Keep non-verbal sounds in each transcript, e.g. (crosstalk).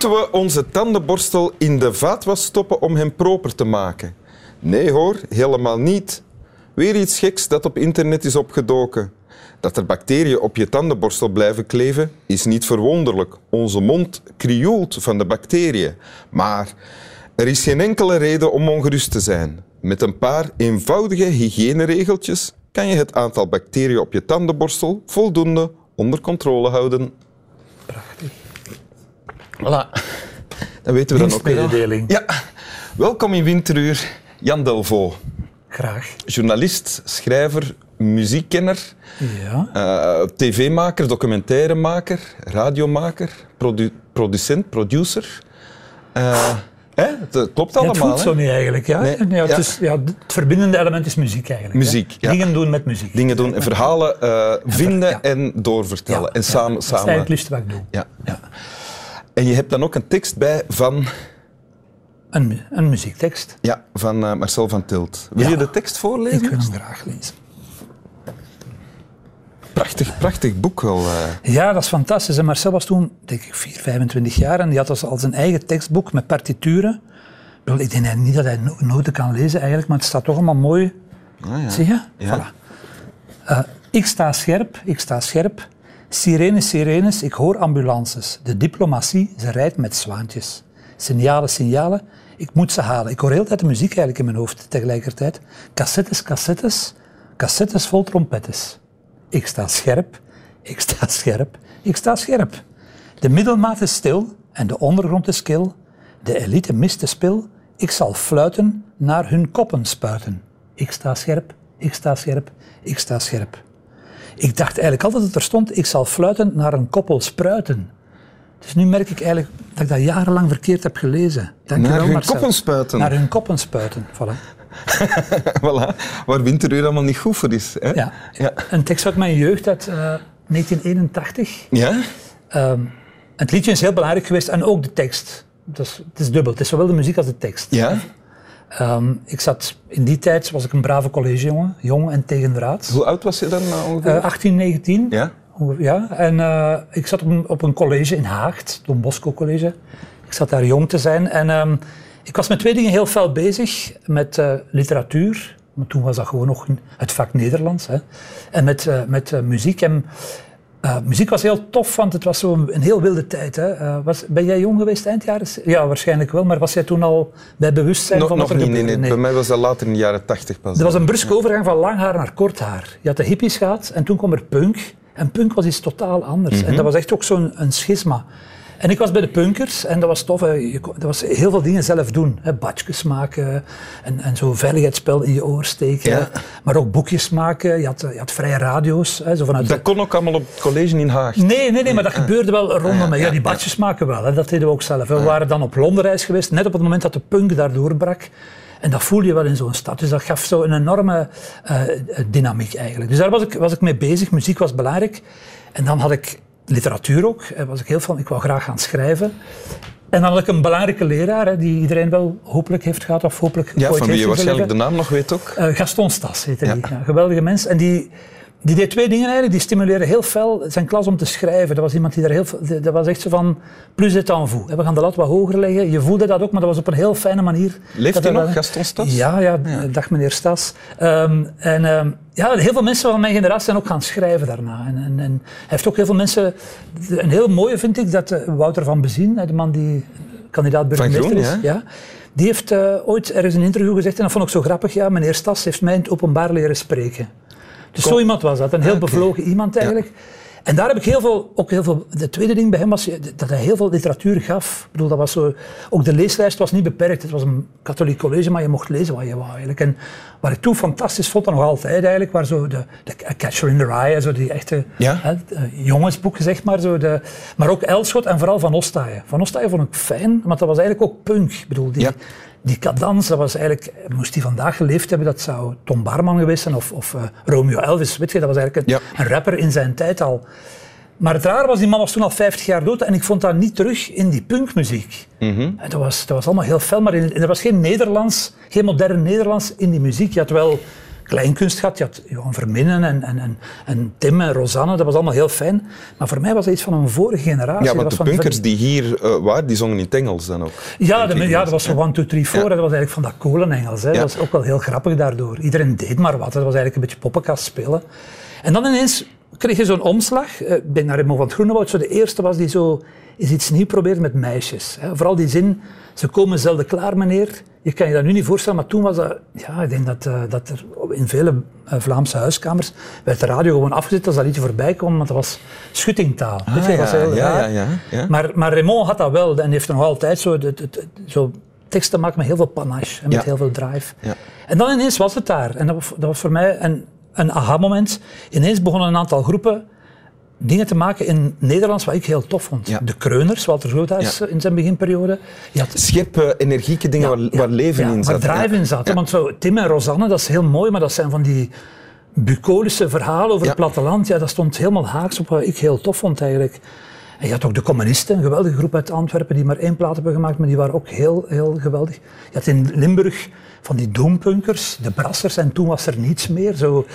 Moeten we onze tandenborstel in de vaatwas stoppen om hem proper te maken? Nee hoor, helemaal niet. Weer iets geks dat op internet is opgedoken. Dat er bacteriën op je tandenborstel blijven kleven is niet verwonderlijk. Onze mond krioelt van de bacteriën. Maar er is geen enkele reden om ongerust te zijn. Met een paar eenvoudige hygiëneregeltjes kan je het aantal bacteriën op je tandenborstel voldoende onder controle houden. Voilà. Dan weten we dan ook weer. Dienstmededeling. Ja. Welkom in Winteruur, Jan Delvaux. Graag. Journalist, schrijver, muziekkenner, Ja. eh, tv-maker, documentairemaker, radiomaker, produ- producent, producer. Eh, hè? Het klopt Ja, het allemaal. voelt zo niet eigenlijk. Ja. Nee, Ja, het, ja. Is, ja, het verbindende element is muziek eigenlijk. Muziek. Dingen doen met muziek. Dingen doen en verhalen eh, vinden en doorvertellen. En ja. samen. Dat is samen. eigenlijk het wat ik doe. Ja, ja. En je hebt dan ook een tekst bij van, Een, een muziektekst. ja, van eh, Marcel van Tilt. Wil Ja. je de tekst voorlezen? Ik wil hem graag lezen. Prachtig, prachtig boek wel. eh. Ja, dat is fantastisch. En Marcel was toen, denk ik, 4, 25 jaar en die had dus al zijn eigen tekstboek met partituren. Ik denk niet dat hij no- noten kan lezen eigenlijk, maar het staat toch allemaal mooi. Ah, ja. Zie je? Ja. Voilà. Eh, ik sta scherp, ik sta scherp. Sirenes, sirenes, ik hoor ambulances. De diplomatie, ze rijdt met zwaantjes. Signalen, signalen, ik moet ze halen. Ik hoor heel de tijd muziek eigenlijk in mijn hoofd tegelijkertijd. Cassettes, cassettes, cassettes vol trompettes. Ik sta scherp, ik sta (laughs) scherp, ik sta scherp. De middelmaat is stil en de ondergrond is kil. De elite mist de spil. Ik zal fluiten naar hun koppen spuiten. Ik sta scherp, ik sta scherp, ik sta scherp. Ik dacht eigenlijk altijd dat er stond, ik zal fluiten naar een koppel spruiten. Dus nu merk ik eigenlijk dat ik dat jarenlang verkeerd heb gelezen. Dank Naar wel, hun Marcel. koppen spuiten. Naar hun koppen spuiten, voilà. (laughs) voilà. Waar Winteruur allemaal niet goed voor is. Hè? Ja. Ja. Een tekst uit mijn jeugd uit eh, 1981. Ja? Ehm, het liedje is heel belangrijk geweest en ook de tekst. Is, het is dubbel. Het is zowel de muziek als de tekst. Ja? Ehm, ik zat, in die tijd was ik een brave collegejongen, jong en tegen de raad. Hoe oud was je dan nou ongeveer? Eh, 18, 19. ja? Ja. En eh, ik zat op een, op een college in Haagt, Don Bosco College. Ik zat daar jong te zijn. En ehm, ik was met twee dingen heel fel bezig. Met eh, literatuur, maar toen was dat gewoon nog het vak Nederlands. Hè. En met, eh, met eh, muziek. En, eh, muziek was heel tof, want het was zo een, een heel wilde tijd. Hè. Eh, was, ben jij jong geweest eind jaren? Ja, waarschijnlijk wel. Maar was jij toen al bij bewustzijn Nog, van nog niet, nee, gebeurde? nee. Bij mij was dat later in de jaren tachtig pas. Er was een bruske overgang van lang haar naar kort haar. Je had de hippies gehad en toen kwam er punk. En punk was iets totaal anders. En dat was echt ook zo'n een schisma. En ik was bij de punkers en dat was tof. Je Dat was heel veel dingen zelf doen. Hè. Badjes maken en, en zo veiligheidsspel in je oor steken. Ja. Maar ook boekjes maken. Je had, je had vrije radio's. Hè, zo vanuit Dat kon ook allemaal op het college in Haag. Nee, nee, nee, maar dat gebeurde wel rondom me. Ja, die badjes maken wel, hè. dat deden we ook zelf. We waren dan op Londenreis geweest, net op het moment dat de punk daar doorbrak. En dat voelde je wel in zo'n stad. Dus dat gaf zo een enorme eh, dynamiek eigenlijk. Dus daar was ik, was ik mee bezig. Muziek was belangrijk. En dan had ik literatuur ook. Eh, Was ik, heel van, ik wou graag gaan schrijven. En dan had ik een belangrijke leraar, hè, die iedereen wel hopelijk heeft gehad, of hopelijk Ja, ooit van wie je waarschijnlijk de naam nog weet ook. Eh, Gaston Stas heette Ja. die. Ja, geweldige mens. En die, die deed twee dingen eigenlijk. Die stimuleerde heel fel zijn klas om te schrijven. Dat was iemand die daar heel veel... Dat was echt zo van... Plus het en vous. We gaan de lat wat hoger leggen. Je voelde dat ook, maar dat was op een heel fijne manier. Leeft hij dat- nog, Gaston Stas? Ja, ja, dag meneer Stas. Ehm, en ehm, ja, heel veel mensen van mijn generatie zijn ook gaan schrijven daarna. En, en, en hij heeft ook heel veel mensen... Een heel mooie vind ik, dat eh, Wouter van Bezien, de man die kandidaat burgemeester is... ja. Die heeft eh, ooit ergens een interview gezegd, en dat vond ik zo grappig, ja, meneer Stas heeft mij in het openbaar leren spreken. Dus zo iemand was dat, een heel Ah, bevlogen iemand eigenlijk. En daar heb ik heel veel, ook heel veel, de tweede ding bij hem was dat hij heel veel literatuur gaf. Ik bedoel, dat was zo, ook de leeslijst was niet beperkt. Het was een katholiek college, maar je mocht lezen wat je wou eigenlijk. En wat ik toen fantastisch vond, en nog altijd eigenlijk, waar zo de, de Catcher in the Rye, zo die echte Ja. hè, de jongensboeken, zeg maar. Zo de, maar ook Elschot en vooral Van Ostaaien. Van Ostaaien vond ik fijn, want dat was eigenlijk ook punk. Ik bedoel, die, Ja. Die cadans, dat was eigenlijk, moest die vandaag geleefd hebben, dat zou Tom Barman geweest zijn of, of eh, Romeo Elvis, weet je, dat was eigenlijk een, Ja. een rapper in zijn tijd al. Maar het raar was, die man was toen al 50 jaar dood en ik vond dat niet terug in die punkmuziek. En dat, was, dat was allemaal heel fel, maar in, er was geen Nederlands, geen modern Nederlands in die muziek. Je had wel kleinkunst gehad. Je had Johan Verminnen en, en, en, en Tim en Rosanne, dat was allemaal heel fijn. Maar voor mij was dat iets van een vorige generatie. Ja, want de van- punkers die hier eh, waren, die zongen in het Engels dan ook. ja, de, ja, dat was zo 1, 2, 3, 4. Dat was eigenlijk van dat kolenengels. Dat was ook wel heel grappig daardoor. Iedereen deed maar wat. Dat was eigenlijk een beetje poppenkast spelen. En dan ineens kreeg je zo'n omslag. Eh, Ik denk naar Remo van het Groenewoud. Zo de eerste was die zo eens iets nieuws probeerde met meisjes. Hè. Vooral die zin, ze komen zelden klaar meneer. Je kan je dat nu niet voorstellen, maar toen was dat... Ja, ik denk dat, eh, dat er in vele eh, Vlaamse huiskamers werd de radio gewoon afgezet als dat liedje voorbij kwam, want dat was schuttingtaal. Weet je, dat was Ah, ja, heel ja, ja, ja, ja. Maar, maar Raymond had dat wel en heeft nog altijd zo, het- het- het- zo teksten maken met heel veel panache en met Ja. heel veel drive. Ja. En dan ineens was het daar. En dat was, dat was voor mij een, een aha-moment. Ineens begonnen een aantal groepen dingen te maken in Nederlands wat ik heel tof vond. Ja. De Kreuners, Walter Groothuis Ja. in zijn beginperiode. Je had Scherpe, energieke dingen waar, ja, waar leven in zat. Waar drive in zat. Want zo, Tim en Rosanne, dat is heel mooi, maar dat zijn van die bucolische verhalen over het platteland. Ja, dat stond helemaal haaks op wat ik heel tof vond eigenlijk. En je had ook de communisten, een geweldige groep uit Antwerpen, die maar één plaat hebben gemaakt, maar die waren ook heel, heel geweldig. Je had in Limburg van die doompunkers, de brassers, en toen was er niets meer. Zo,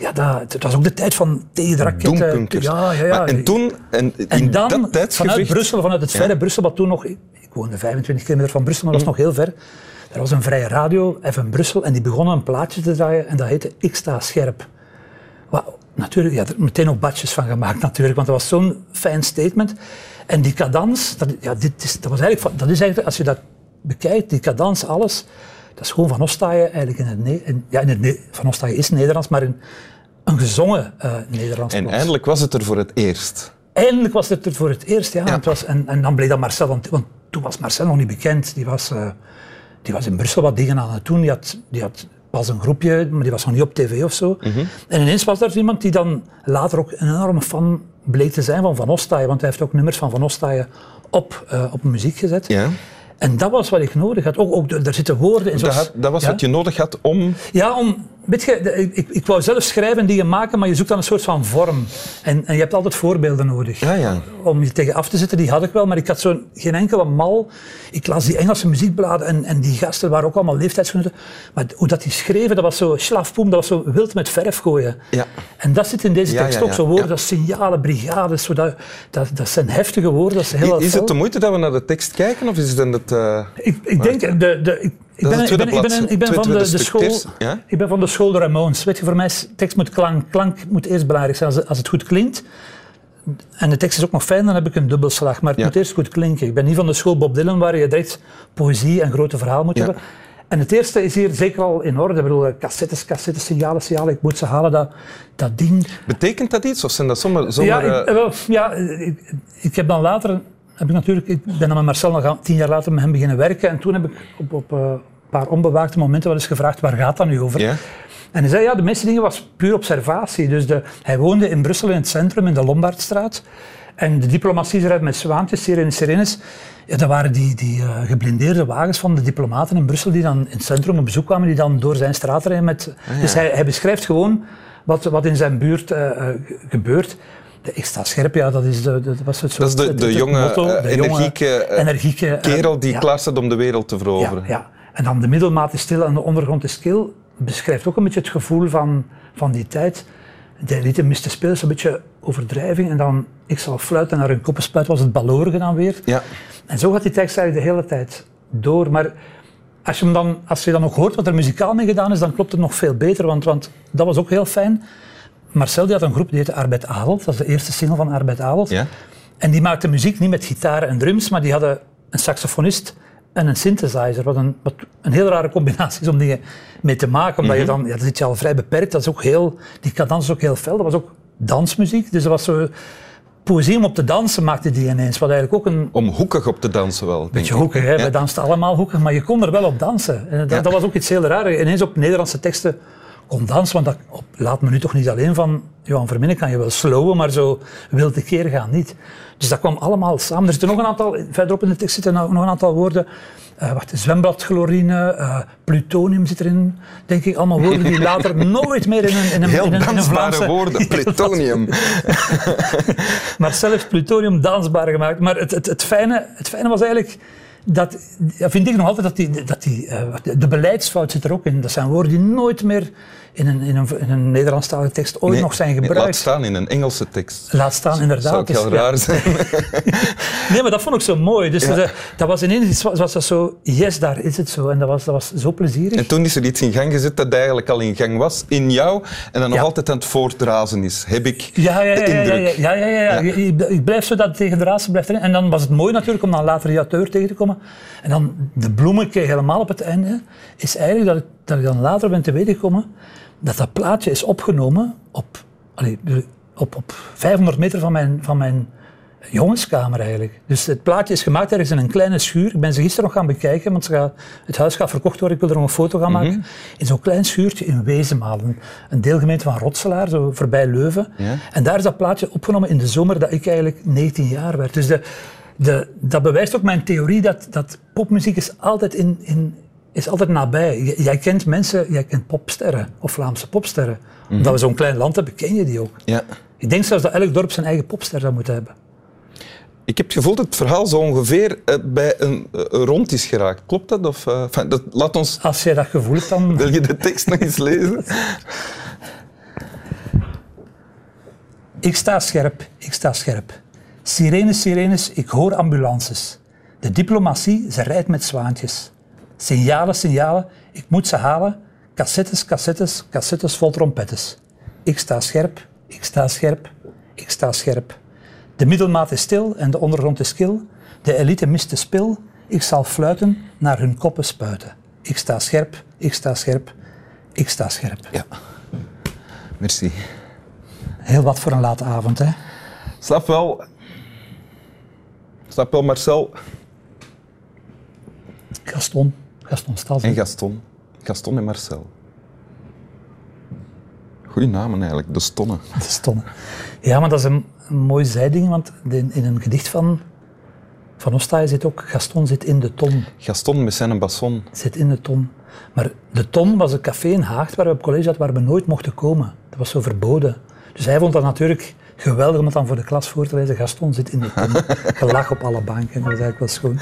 ja, dat, het was ook de tijd van tegenraketten. Ja, ja, ja. Maar en toen, en in En dan, dat vanuit. Brussel, vanuit het verre Brussel, wat toen nog... Ik woonde 25 kilometer van Brussel, maar dat was nog heel ver. Er was een vrije radio, even Brussel, en die begonnen een plaatje te draaien en dat heette Ik sta scherp. Wat, natuurlijk, had er meteen ook badjes van gemaakt natuurlijk, want dat was zo'n fijn statement. En die cadans, dat, ja, dit is, dat, was eigenlijk, dat is eigenlijk, als je dat bekijkt, die cadans, alles, dat is gewoon Van Ostaaien eigenlijk in het, Ne- in, ja, in het Ne- Van Ostaaien is Nederlands, maar in een gezongen eh Nederlands. En eindelijk was het er voor het eerst. Eindelijk was het er voor het eerst, ja. Ja. Het was, en, en dan bleek dat Marcel, want, want toen was Marcel nog niet bekend. Die was, eh, die was in Brussel wat dingen aan het doen. Die had, die had pas een groepje, maar die was nog niet op tv of zo. Mhm. En ineens was er iemand die dan later ook een enorme fan bleek te zijn van Van Ostaaien. Want hij heeft ook nummers van Van Ostaaien op, eh, op muziek gezet. Ja. En dat was wat ik nodig had. Ook, ook, er zitten woorden in. Dat, zoals- had- dat was Ja? wat je nodig had om... Ja, om, weet je, de- ik, ik wou zelf schrijven en dingen maken, maar je zoekt dan een soort van vorm. En, en je hebt altijd voorbeelden nodig. Ja, ja. Om je tegen af te zetten, die had ik wel, maar ik had zo geen enkele mal. Ik las die Engelse muziekbladen en, en die gasten waren ook allemaal leeftijdsgenoten. Maar hoe dat die schreven, dat was zo slafpoem, dat was zo wild met verf gooien. Ja. En dat zit in deze tekst ook, zo woorden als signalen, brigades, zo dat, dat, dat zijn heftige woorden. Dat is heel Is het de moeite dat we naar de tekst kijken of is het dan het... eh, Ik, ik denk, de, de, ik, ik ben, ik ben, ik ben, bladzijde, ik ben van de, de school, ja? ik ben van de school de Ramones. Weet je, voor mij is tekst moet klank, klank moet eerst belangrijk zijn. Als het, als het goed klinkt, en de tekst is ook nog fijn, dan heb ik een dubbelslag. Maar het Ja. moet eerst goed klinken. Ik ben niet van de school Bob Dylan, waar je direct poëzie en grote verhaal moet Ja. hebben. En het eerste is hier zeker al in orde. Ik bedoel, cassettes, cassettes, signalen, signalen. Ik moet ze halen, dat, dat ding. betekent dat iets of zijn dat zomaar... zomaar Ja, ik, eh, wel, ja ik, ik heb dan later, heb ik natuurlijk, ik ben dan met Marcel nog tien jaar later met hem beginnen werken. En toen heb ik op, op eh, paar onbewaakte momenten wel eens gevraagd, waar gaat dat nu over? ja? En hij zei, ja, de meeste dingen was puur observatie. Dus de, hij woonde in Brussel in het centrum, in de Lombardstraat. En de diplomatie eruit met zwaantjes, sirenes, sirenes. Ja, dat waren die, die eh, geblindeerde wagens van de diplomaten in Brussel die dan in het centrum op bezoek kwamen, die dan door zijn straat rijden. Met, Dus hij, hij beschrijft gewoon wat, wat in zijn buurt eh, eh, ge- gebeurt. De, ik sta scherp, ja, dat, is de, dat was het Dat is de, jonge, motto, energieke, energieke kerel die ja. klaar staat om de wereld te Ja, veroveren. ja. En dan de middelmaat is stil en de ondergrond is kil. Beschrijft ook een beetje het gevoel van, van die tijd. De lieten miste spelen, is een beetje overdrijving. En dan, ik zal fluiten naar hun koppen spuiten, was het balorige dan weer. Ja. En zo gaat die tekst eigenlijk de hele tijd door. Maar als je, hem dan, als je dan ook hoort wat er muzikaal mee gedaan is, dan klopt het nog veel beter. Want, want dat was ook heel fijn. Marcel die had een groep die heette Arbeid Adelt. Dat is de eerste single van Arbeid Adelt. Ja. En die maakte muziek niet met gitaar en drums, maar die hadden een saxofonist en een synthesizer. Wat een, wat een heel rare combinatie is om dingen mee te maken. Omdat je dan, ja, dan zit je al vrij beperkt. Dat is ook heel, die cadans is ook heel fel. Dat was ook dansmuziek. Dus dat was zo... Poëzie om op te dansen maakte die ineens. Wat eigenlijk ook een Om hoekig op te dansen wel, denk beetje ik. hoekig. Hè? Ja. Wij dansten allemaal hoekig, maar je kon er wel op dansen. En dat, Ja. dat was ook iets heel raars. Ineens op Nederlandse teksten kon dansen, want dat op, laat me nu toch niet alleen van Johan Verminnen kan je wel slowen, maar zo wil de keer gaan niet. Dus dat kwam allemaal samen. Er zitten nog een aantal, verderop in de tekst zitten nog een aantal woorden. Eh wacht, zwembadchlorine, eh, plutonium zit erin, denk ik. Allemaal woorden die later (laughs) nooit meer in een, in een, Heel in een, in een dansbare Vlaamse... woorden, (laughs) plutonium. (laughs) Maar zelfs plutonium dansbaar gemaakt. Maar het, het, het, fijne, het fijne was eigenlijk dat, vind ik nog altijd dat die, dat die, eh, de beleidsfout zit er ook in. Dat zijn woorden die nooit meer in een, in een, in een Nederlandstalige tekst ooit Nee, nog zijn nee, gebruikt. Laat staan in een Engelse tekst. Laat staan, inderdaad. Zou Dus, heel ja. raar (laughs) zijn. Nee, maar dat vond ik zo mooi. Dus Ja. dat, dat was ineens was, dat zo, yes, daar is het zo. En dat was, dat was zo plezierig. En toen is er iets in gang gezet dat eigenlijk al in gang was in jou en dan nog Ja. altijd aan het voortdrazen is, heb ik Ja, ja, de ja, ja, ja, indruk. ja, ja, ja. Ik, blijf zo dat tegen de raadse blijft erin. En dan was het mooi natuurlijk om dan later die auteur tegen te komen. En dan de bloemetje helemaal op het einde is eigenlijk dat ik, dat ik dan later ben te weten gekomen dat dat plaatje is opgenomen op, allee, op, op 500 meter van mijn, van mijn jongenskamer eigenlijk. Dus het plaatje is gemaakt ergens in een kleine schuur. Ik ben ze gisteren nog gaan bekijken, want ze gaat, het huis gaat verkocht worden. Ik wil er nog een foto gaan maken. In zo'n klein schuurtje in Wezenmaal, een, een deelgemeente van Rotselaar, zo voorbij Leuven. Ja. En daar is dat plaatje opgenomen in de zomer dat ik eigenlijk 19 jaar werd. Dus de, de, dat bewijst ook mijn theorie dat, dat popmuziek is altijd, in, in, is altijd nabij. J- Jij kent mensen, jij kent popsterren of Vlaamse popsterren. Omdat we zo'n klein land hebben, ken je die ook. Ja. Ik denk zelfs dat elk dorp zijn eigen popster zou moeten hebben. Ik heb het gevoel dat het verhaal zo ongeveer eh, bij een eh, rond is geraakt. Klopt dat? Of, eh, dat laat ons... Als jij dat gevoel hebt, dan... Wil je de tekst nog eens lezen? Ik sta scherp, ik sta scherp. Sirenes, sirenes, ik hoor ambulances. De diplomatie, ze rijdt met zwaantjes. Signalen, signalen, ik moet ze halen. Cassettes, cassettes, cassettes vol trompettes. Ik sta scherp, ik sta scherp, ik sta scherp. De middelmaat is stil en de ondergrond is kil. De elite mist de spil. Ik zal fluiten, naar hun koppen spuiten. Ik sta scherp, ik sta scherp, ik sta scherp. Ja. Merci. Heel wat voor een late avond, hè? Snap wel... Snap wel, Marcel Gaston, Gaston Stas. en Gaston. Gaston en Marcel. Goeie namen eigenlijk, de stonnen. De Stonne. Ja, maar dat is een, een mooi zijding, want in, in een gedicht van, van Ostaaij zit ook Gaston zit in de ton. Gaston met zijn basson. Zit in de ton. Maar de ton was een café in Haag waar we op college hadden waar we nooit mochten komen. Dat was zo verboden. Dus hij vond dat natuurlijk geweldig om het dan voor de klas voor te lezen. Gaston zit in de ton. (laughs) Gelach op alle banken. Dat was eigenlijk wel schoon.